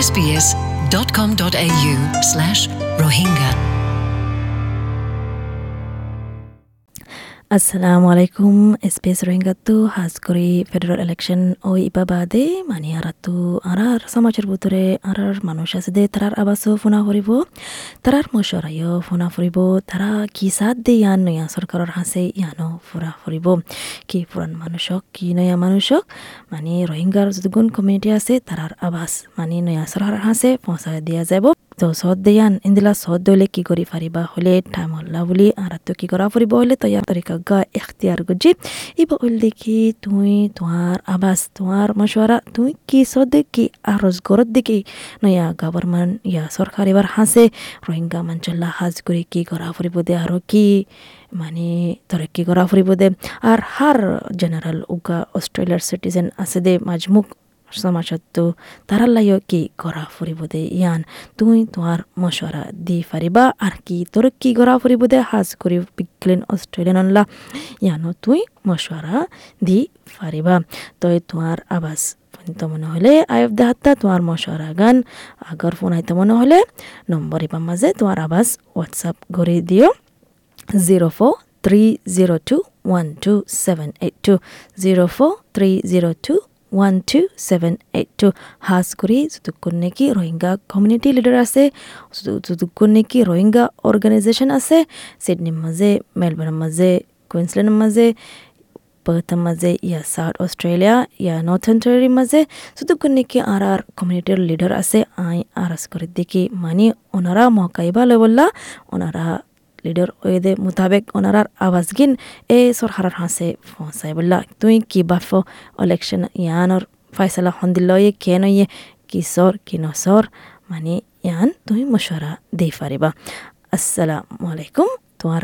sbs.com.au slash rohingya আসসালামু আলাইকুম space রোহিঙ্গাতু হাজ করি ফেডারেল ইলেকশন ও ইবাবাদে দে মানি আর আর সমাজের ভিতরে আর আর মানুষ আছে দে তারার আবাস ফোনা ফুরিব তারার মশরাইও ফোনা ফুরিব তারা কি সাদ দে ইয়ান নয়া সরকারের হাসে ইয়ানো ফুরা ফুরিব কি পুরান মানুষক কি নয়া মানুষ মানুষক মানে রোহিঙ্গার যদি গুণ কমিউনিটি আছে তারার আবাস মানে নয়া সরকারের হাসে পৌঁছায় দিয়া যাব তো সদ দেয়ান, ইন্দিলা সদ দলে কি করি ফারিবা? হলে টাইম হল্লা বুলি আরাতো কি করা ফুরিব হলে তৈয়ার তরিকা গা এখতিয়ার গুজি। ইবা উল দেখি তুই তোমার আবাস তোমার মশওয়ারা তুই কি সদে কি আরজ গরত দেখি। নয়া গভর্নমেন্ট ইয়া সরকার এবার হাসে রোহিঙ্গা মাঞ্চল্লা হাজ করে কি করা ফুরিব দে আরও কি? মানে তরক্কি করা ফুরিব দে? আর হার জেনারেল উগা অস্ট্রেলিয়ার সিটিজেন আছে দে, মাজমুখ সমাজতো তারার লাইও কি করা ফুরিব দে ইয়ান তুই তোমার মশওয়ারা দি ফারিবা আর কি তোর কি করা ফুরিব দে হাজ করি বিজ্ঞান অস্ট্রেলিয়ান আনলা ইয়ানো তুই মশওয়ারা দি ফারিবা তই তোমার আবাস তো মনে হলে আয়ব দেহাত্তা তোমার মশওয়ারা গান আগর ফোন আইতে মনে হলে নম্বর ইবার মাঝে তোমার আবাস হোয়াটসঅ্যাপ করে দিও zero four three zero two one two seven eight two zero four three zero two one two seven eight two হাজ কৰি যদুকুন নেকি ৰোহিংগা কমিউনিটি লিডাৰ আছে যদুকুন নেকি ৰোহিংগা অৰ্গেনাইজেশ্যন আছে চিডনীৰ মাজে মেলবৰ্ণৰ মাজে কুইন্সলেণ্ডৰ মাজে পাৰ্থৰ মাজে ইয়া সাউথ অস্ট্রেলিয়া ইয়া নর্থ টেরির মাঝে যতক্ষণ নাকি আর আর কমিউনিটির লিডার আছে আই আরাজ করে দেখি মানে ওনারা মকাইবা লেবল্লা ওনারা লিডার ওয়েদে মোতাবেক ওনারার আওয়াজ গিন এ সরকারের হাসে ফসাই তুই কি বাফ ইলেকশন ইয়ানোর ফয়সলা হন্দিলয়ে কেন ইয়ে কি সর কি নসর মানে ইয়ান তুই মশওয়ারা দেই পারিবা আসসালামু আলাইকুম তোমার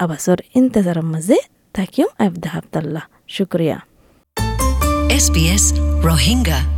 আবাসর ইন্তজারের মাঝে থাকিও আবদা আবদাল্লাহ শুক্রিয়া SBS Rohingya.